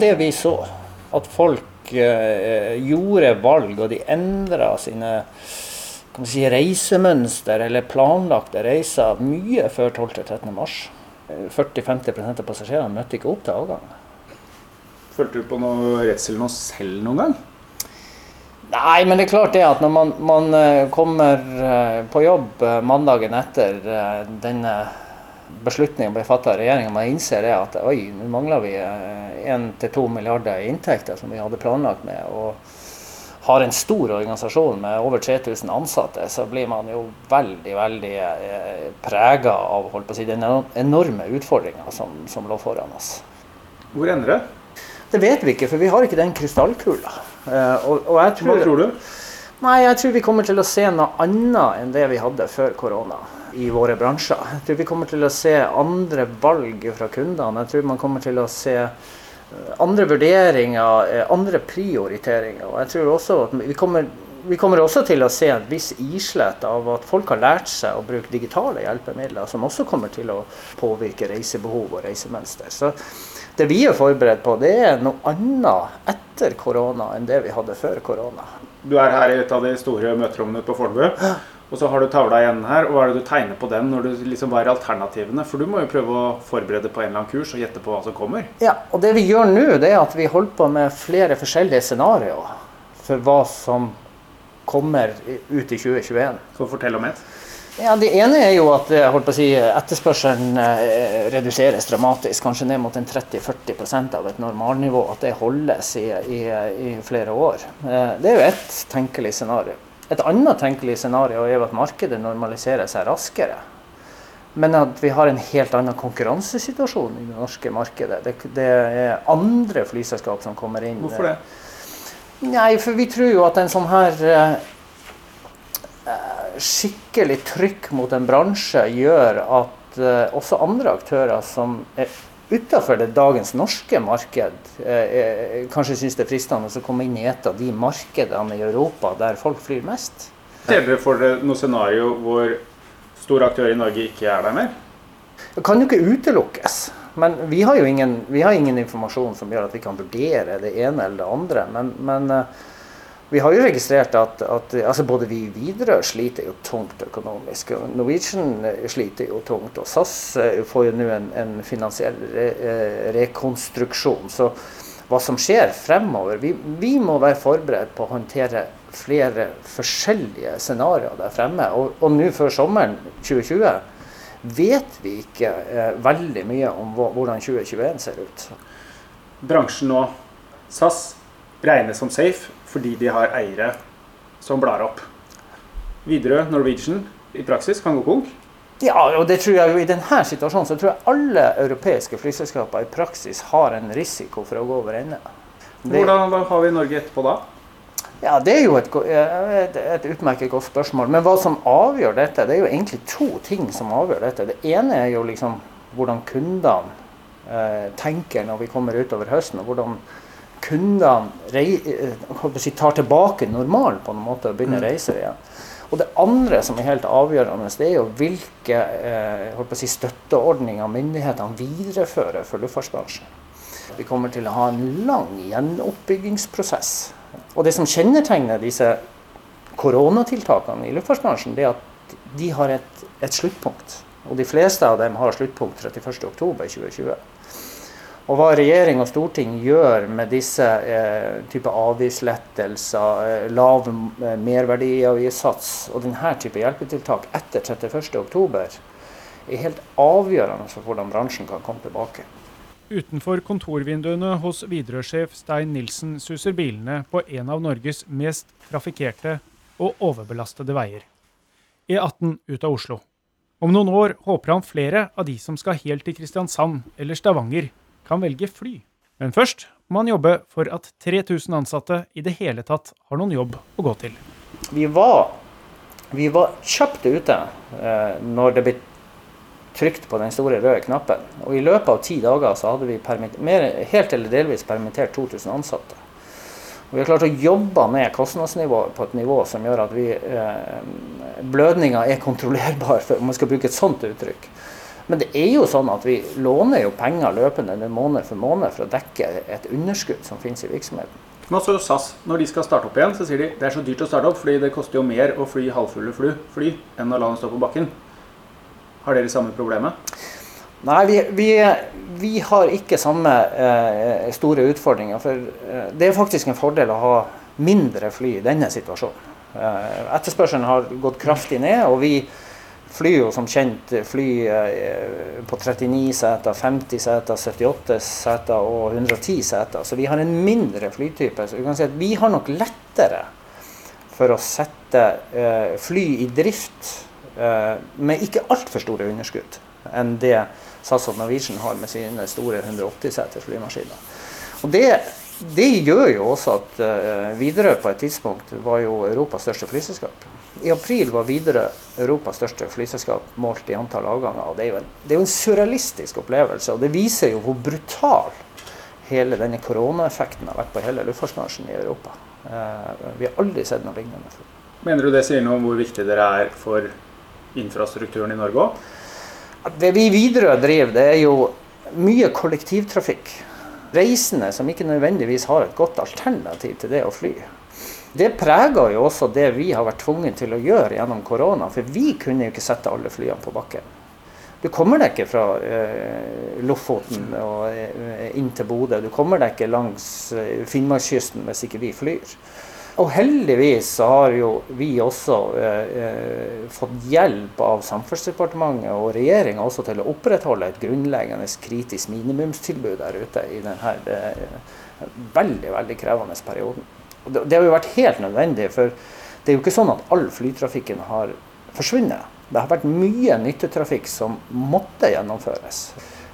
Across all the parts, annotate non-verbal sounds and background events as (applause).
det vi så. At folk eh, gjorde valg, og de endra sine kan si, reisemønster eller planlagte reiser mye før 12.-13. mars. 40-50 av passasjerene møtte ikke opp til avgang. Følte du på noe redsel noe selv noen gang? Nei, men det er klart det at når man, man eh, kommer eh, på jobb eh, mandagen etter denne beslutningen ble fattet av regjeringa, man innser det at oi, nå mangler vi 1-2 milliarder i inntekter som vi hadde planlagt med. og har en stor organisasjon med over 3000 ansatte, så blir man jo veldig veldig eh, prega av holdt på å si, den enorme utfordringa som, som, lå foran oss. Hvor ender det? Det vet vi ikke, for vi har ikke den krystallkula. Eh, og, og tror, Hva tror du? Nei, Jeg tror vi kommer til å se noe annet enn det vi hadde før korona i våre bransjer. Jeg tror vi kommer til å se andre valg fra kundene. Jeg tror man kommer til å se eh, andre vurderinger, eh, andre prioriteringer. Og jeg tror også at vi kommer, vi kommer også til å se et viss islett av at folk har lært seg å bruke digitale hjelpemidler, som også kommer til å påvirke reisebehov og reisemønster. Så det vi er forberedt på, det er noe annet etter korona enn det vi hadde før korona. Du er her i et av de store møterommene på Fornebu. Og så har du tavla igjen her. og Hva er det du tegner på den når du liksom var alternativene? For du må jo prøve å forberede på en eller annen kurs og gjette på hva som kommer. Ja, og det vi gjør nå, det er at vi holder på med flere forskjellige scenarioer for hva som kommer ut i 2021. Så fortell om et. Ja, Det ene er jo at si, etterspørselen eh, reduseres dramatisk, kanskje ned mot 30-40% av et normalnivå. At det holdes i, i, i, flere år. Eh, det er jo ett tenkelig scenario. Et annet tenkelig scenario er at markedet normaliserer seg raskere. Men at vi har en helt annen konkurransesituasjon i det norske markedet. Det, det er andre flyselskap som kommer inn. Hvorfor det? Nei, for vi tror jo at en sånn her skikkelig trykk mot en bransje gjør at uh, også andre aktører som er utenfor det dagens norske marked, uh, kanskje syns det er fristende å komme inn i et av de markedene i Europa der folk flyr mest. Ser dere for dere noe scenario hvor store aktører i Norge ikke er der mer? Det kan jo ikke utelukkes. Men vi har jo ingen, har ingen informasjon som gjør at vi kan vurdere det ene eller det andre. Men, men uh, vi har jo registrert at, at altså både vi videre sliter jo tungt økonomisk. Norwegian eh, sliter jo tungt. Og SAS eh, får jo nå en, en finansiell re, eh, rekonstruksjon. Så hva som skjer fremover vi, vi, må være forberedt på å håndtere flere forskjellige scenarioer der fremme. Og, og nå før sommeren 2020 vet vi ikke eh, veldig mye om hvordan 2021 ser ut. Bransjen nå, SAS regnes som safe fordi de har eiere som blar opp. Widerøe, Norwegian, i praksis kan gå konk. Ja, og det tror jeg jo I denne situasjonen så tror jeg alle europeiske flyselskaper i praksis har en risiko for å gå over ende. Hvordan har vi Norge etterpå da? Ja, Det er jo et, et, et, utmerket godt spørsmål. Men hva som avgjør dette, det er jo egentlig to ting som avgjør dette. Det ene er jo liksom hvordan kundene eh, tenker når vi kommer utover høsten. og hvordan kundene eh, si, tar tilbake normalen på en måte og begynner å mm. reise igjen. Og Det andre som er helt avgjørende, det er jo hvilke eh, si, støtteordninger myndighetene viderefører for luftfartsbransjen. Vi kommer til å ha en lang gjenoppbyggingsprosess. Og Det som kjennetegner disse koronatiltakene i luftfartsbransjen, det er at de har et, et sluttpunkt. Og de fleste av dem har sluttpunkt 31.10.2020. Og hva regjering og storting gjør med disse eh, type avgiftslettelser, eh, lav eh, merverdiavgiftssats og denne type hjelpetiltak etter 31.10, er helt avgjørende for hvordan bransjen kan komme tilbake. Utenfor kontorvinduene hos Widerøe-sjef Stein Nilsen suser bilene på en av Norges mest trafikkerte og overbelastede veier. E18 ut av Oslo. Om noen år håper han flere av de som skal helt til Kristiansand eller Stavanger, kan velge fly. Men først må han jobbe for at 3000 ansatte i det hele tatt har noen jobb å gå til. Vi var, vi var kjapt ute eh, når det ble trykt på den store røde knappen. Og i løpet av ti dager så hadde vi mer, helt eller delvis permittert 2000 ansatte. Og vi har klart å jobbe ned kostnadsnivået på et nivå som gjør at vi, eh, blødninga er kontrollerbar, om man skal bruke et sånt uttrykk. Men det er jo sånn at vi låner jo penger løpende måned for måned for å dekke et underskudd som finnes i virksomheten. Men også SAS, når de skal starte opp igjen, så sier de det er så dyrt å starte opp fordi det koster jo mer å fly halvfulle fly, fly enn å la dem stå på bakken. Har dere samme problemet? Nei, vi, vi, vi har ikke samme eh, store utfordringer. For eh, det er faktisk en fordel å ha mindre fly i denne situasjonen. Eh, etterspørselen har gått kraftig ned, og vi flyr jo som kjent fly eh, på 39 seter, 50 seter, 78 seter og 110 seter. Så vi har en mindre flytype. Så vi kan si at vi har nok lettere for å sette eh, fly i drift eh, med ikke altfor store underskudd enn det SAS og Norwegian har med sine store 180 seters flymaskiner. Og det, det, gjør jo også at Widerøe på et tidspunkt var jo Europas største flyselskap. I april var Widerøe Europas største flyselskap målt i antall avganger. og Det er, en, det er jo en surrealistisk opplevelse. og Det viser jo hvor brutal hele denne koronaeffekten har vært på hele luftfartsbransjen i Europa. Eh, vi har aldri sett noe lignende før. Mener du det sier noe om hvor viktig dere er for infrastrukturen i Norge òg? Det vi Widerøe driver, det er jo mye kollektivtrafikk. Reisende som ikke nødvendigvis har et godt alternativ til det å fly. Det preger jo også det vi har vært tvunget til å gjøre gjennom korona. For vi kunne jo ikke sette alle flyene på bakken. Du kommer deg ikke fra eh, Lofoten og eh, inn til Bodø. Du kommer deg ikke langs eh, Finnmarkskysten hvis ikke vi flyr. Og heldigvis så har jo vi også eh, eh fått hjelp av Samferdselsdepartementet og regjeringa også til å opprettholde et grunnleggende kritisk minimumstilbud der ute i denne eh, veldig, veldig krevende perioden. Det har jo vært helt nødvendig, for det er jo ikke sånn at all flytrafikken har forsvunnet. Det har vært mye nyttetrafikk som måtte gjennomføres.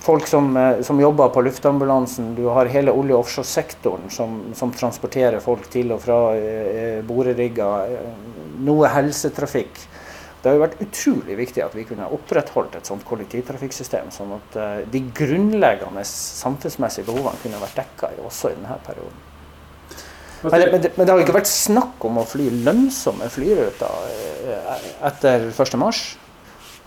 Folk som, eh, som jobber på luftambulansen, du har hele olje- og offshoresektoren som, som transporterer folk til og fra eh, borerigger. Eh, noe helsetrafikk. Det har jo vært utrolig viktig at vi kunne opprettholdt et sånt kollektivtrafikksystem, sånn at eh, de grunnleggende samfunnsmessige behovene kunne vært dekka også i denne perioden. Men det, men, det, men det, har ikke vært snakk om å fly lønnsomme flyruter etter 1. mars.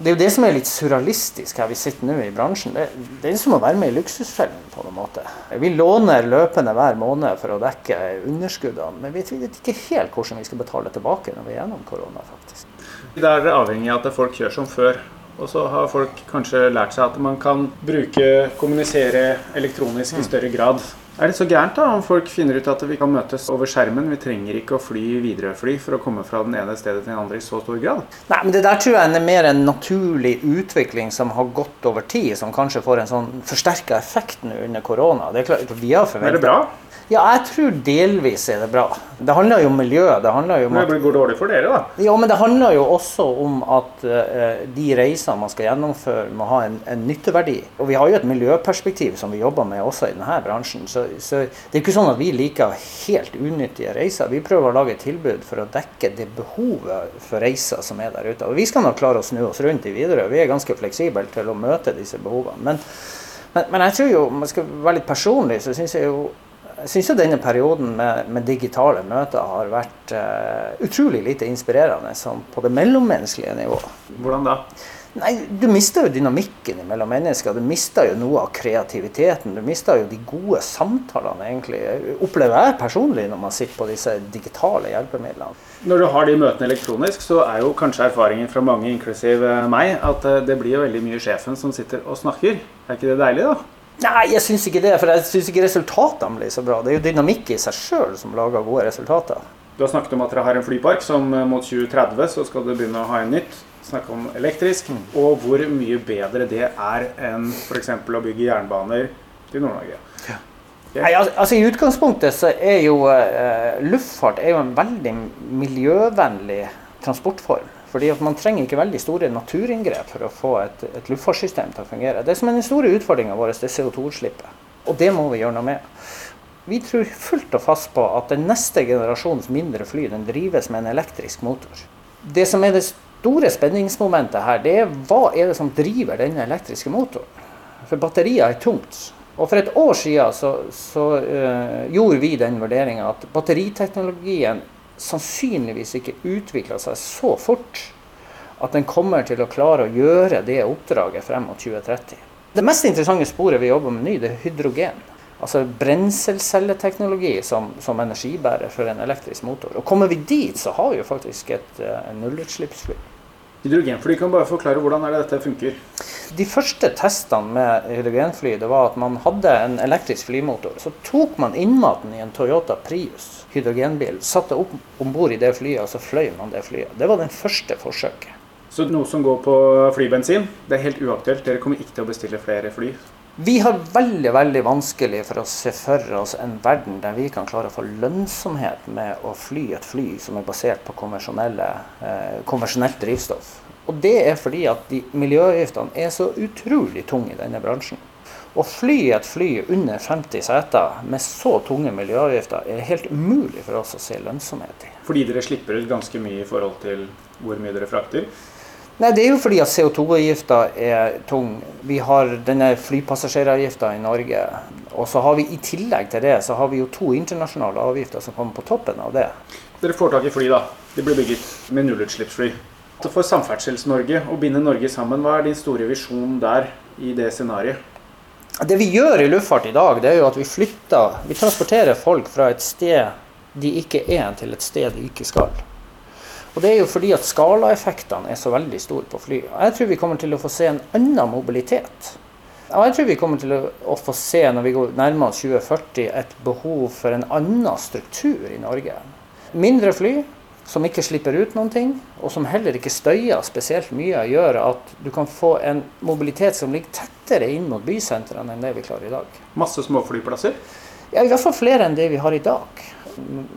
Det er jo det som er litt surrealistisk her vi sitter nå i bransjen. Det, det er som å være med i luksusfellen på noen måte. Vi låner løpende hver måned for å dekke underskuddene, men vi vet ikke helt hvordan vi skal betale tilbake når vi er gjennom korona. faktisk. Det er avhengig av at folk gjør som før. Og så har folk kanskje lært seg at man kan bruke, kommunisere elektronisk i mm. større grad. Er det så gærent da om folk finner ut at vi kan møtes over skjermen? Vi trenger ikke å fly Widerøe-fly for å komme fra den ene stedet til den andre i så stor grad? Nei, men Det der tror jeg er mer en naturlig utvikling som har gått over tid, som kanskje får en sånn forsterka effekt nå under korona. Det er klart, vi har forventet. Er det bra? Ja, jeg tror delvis er det bra. Det handler jo om miljø. Det handler jo om men det går dårlig for dere, da? Ja, men det handler jo også om at uh, de reisene man skal gjennomføre, må ha en, en, nytteverdi. Og vi har jo et miljøperspektiv som vi jobber med også i denne bransjen. Så, så det er ikke sånn at vi liker helt unyttige reiser. Vi prøver å lage et tilbud for å dekke det behovet for reiser som er der ute. Og vi skal nok klare å snu oss rundt i videre. Vi er ganske fleksible til å møte disse behovene. Men, men, men jeg tror jo, om jeg skal være litt personlig, så syns jeg jo jeg syns denne perioden med, med, digitale møter har vært uh, utrolig lite inspirerende sånn på det mellommenneskelige nivået. Hvordan da? Nei, Du mister jo dynamikken mellom mennesker. Du mister jo noe av kreativiteten. Du mister jo de gode samtalene, egentlig. Opplever jeg personlig når man sitter på disse digitale hjelpemidlene. Når du har de møtene elektronisk, så er jo kanskje erfaringen fra mange, inklusiv meg, at eh, det blir jo veldig mye sjefen som sitter og snakker. Er ikke det deilig, da? Nei, jeg syns ikke det. For jeg syns ikke resultatene blir så bra. Det er jo dynamikk i seg sjøl som lager gode resultater. Du har snakket om at dere har en flypark som eh, mot 2030 så skal du begynne å ha en nytt. Snakke om elektrisk. Mm. Og hvor mye bedre det er enn f.eks. å bygge jernbaner til Nord-Norge. Ja. Nei, altså I utgangspunktet så er jo uh, luftfart er jo en veldig miljøvennlig transportform. Fordi at Man trenger ikke veldig store naturinngrep for å få et, et luftfartssystem til å fungere. Det som er den store utfordringa vår, det er CO2-utslippet. Og det må vi gjøre noe med. Vi tror fullt og fast på at den neste generasjons mindre fly den drives med en elektrisk motor. Det som er det store spenningsmomentet her, det er hva er det som driver denne elektriske motoren. For batterier er tungt. Og For et år siden så, så uh, gjorde vi den vurderinga at batteriteknologien sannsynligvis ikke utvikla seg så fort at den kommer til å klare å gjøre det oppdraget frem mot 2030. Det mest interessante sporet vi jobber med nå, det er hydrogen. Altså brenselcelleteknologi som, som energibærer for en elektrisk motor. Og kommer vi dit, så har vi jo faktisk et uh, nullutslippsfly. Hydrogenfly, kan bare forklare hvordan er det dette funker? De første testene med hydrogenfly det var at man hadde en elektrisk flymotor. Så tok man innmaten i en Toyota Prius hydrogenbil, satte opp om bord i det flyet, og så fløy man det flyet. Det var den første forsøket. Så noe som går på flybensin, det er helt uaktuelt? Dere kommer ikke til å bestille flere fly? Vi har veldig veldig vanskelig for å se for oss en verden der vi kan klare å få lønnsomhet med å fly et fly som er basert på eh, konvensjonelt drivstoff. Og det er fordi at de miljøavgiftene er så utrolig tunge i denne bransjen. Å fly et fly under 50 seter med så tunge miljøavgifter er helt umulig for oss å se lønnsomhet i. Fordi dere slipper ut ganske mye i forhold til hvor mye dere frakter? Nei, Det er jo fordi at CO2-avgifta er tung. Vi har denne flypassasjeravgifta i Norge. Og så har vi i tillegg til det så har vi jo to internasjonale avgifter som kommer på toppen av det. Dere får tak i fly, da. De blir bygget med nullutslippsfly. For Samferdsels-Norge å binde Norge sammen, hva er din store visjon der i det scenarioet? Det vi gjør i luftfart i dag, det er jo at vi flytter Vi transporterer folk fra et sted de ikke er, til et sted de ikke skal. Og Det er jo fordi at skalaeffektene er så veldig store på fly. Jeg tror vi kommer til å få se en annen mobilitet. Og jeg tror vi kommer til å få se når vi går nærmere oss 2040 et behov for en annen struktur i Norge. Mindre fly som ikke slipper ut noen ting, og som heller ikke støyer spesielt mye, gjør at du kan få en mobilitet som ligger tettere inn mot bysentrene enn det vi klarer i dag. Masse små flyplasser? Ja, i hvert fall flere enn det vi har i dag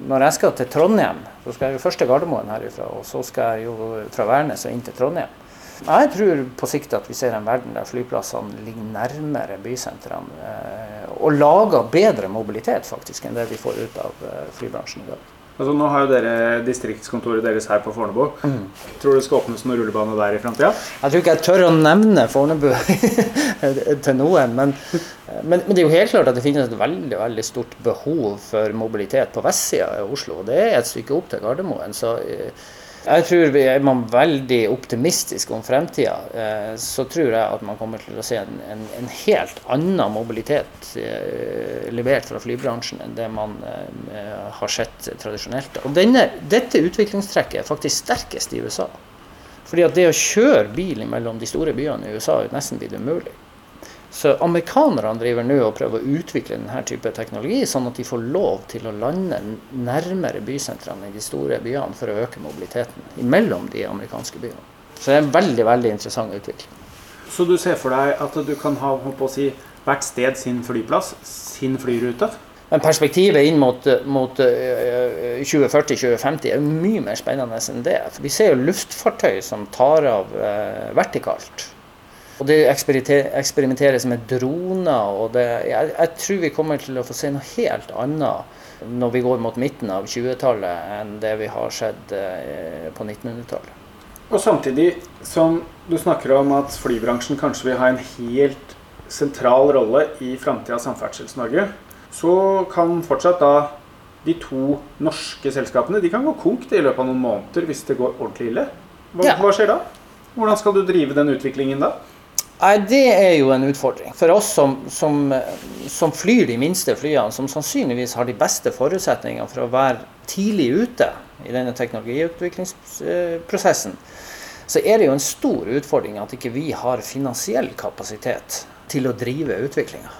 når jeg skal til Trondheim, så skal jeg jo først til Gardermoen herifra, og så skal jeg jo fra Værnes og inn til Trondheim. Jeg tror på sikt at vi ser en verden der flyplassene ligger nærmere bysentrene eh, og lager bedre mobilitet faktisk enn det vi får ut av eh, flybransjen i dag. Altså, nå har jo dere distriktskontoret deres her på Fornebu. Mm. Tror du det skal åpnes noen rullebane der i framtida? Jeg tror ikke jeg tør å nevne Fornebu (laughs) til noen. Men, men, men, det er jo helt klart at det finnes et veldig veldig stort behov for mobilitet på vestsida av Oslo. Det er et stykke opp til Gardermoen. så eh, jeg tror vi Er man veldig optimistisk om fremtida, eh, så tror jeg at man kommer til å se en, en, en helt annen mobilitet eh, levert fra flybransjen enn det man eh, har sett tradisjonelt. Og denne, Dette utviklingstrekket er faktisk sterkest i USA. Fordi at det å kjøre bil mellom de store byene i USA er nesten blitt umulig. Så amerikanerne driver nå og prøver å utvikle denne type teknologi, sånn at de får lov til å lande nærmere bysentrene i de store byene for å øke mobiliteten mellom de amerikanske byene. Så det er en veldig veldig interessant utvikling. Så du ser for deg at du kan ha si, hvert sted sin flyplass, sin flyrute? Men perspektivet inn mot, mot 2040-2050 er mye mer spennende enn det. For vi ser jo luftfartøy som tar av eh, vertikalt. Og det eksperimenteres med droner. og det, jeg, jeg, tror vi kommer til å få se noe helt annet når vi går mot midten av 20-tallet, enn det vi har sett eh, på 1900-tallet. Og samtidig som du snakker om at flybransjen kanskje vil ha en helt sentral rolle i framtidas Samferdsels-Norge, så kan fortsatt da de to norske selskapene de kan gå konk i løpet av noen måneder hvis det går ordentlig ille. Hva, ja. hva skjer da? Hvordan skal du drive den utviklingen da? Nei, Det er jo en utfordring for oss som, som, som, flyr de minste flyene, som sannsynligvis har de beste forutsetningene for å være tidlig ute i denne teknologiutviklingsprosessen. Så er det jo en stor utfordring at ikke vi har finansiell kapasitet til å drive utviklinga.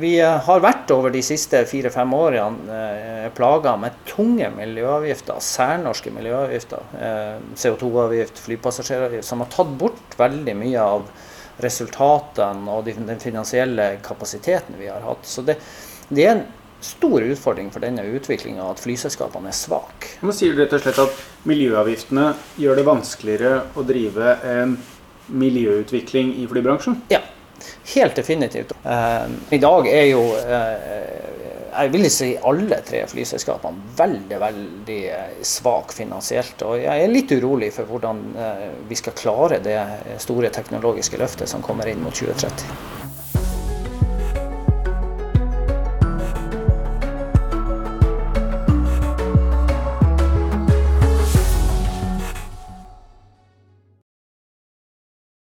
Vi har vært over de siste fire-fem årene eh, plaga med tunge miljøavgifter, særnorske miljøavgifter. Eh, CO2-avgift, flypassasjeravgift, som har tatt bort veldig mye av resultatene og den finansielle kapasiteten vi har hatt. Så det, det er en stor utfordring for denne utviklinga at flyselskapene er svake. Men sier du rett og slett at miljøavgiftene gjør det vanskeligere å drive en miljøutvikling i flybransjen? Ja, helt definitivt. Uh, I dag er jo uh, jeg vil si alle tre flyselskapene veldig veldig eh, svak finansielt. Og jeg er litt urolig for hvordan eh, vi skal klare det store teknologiske løftet som kommer inn mot 2030.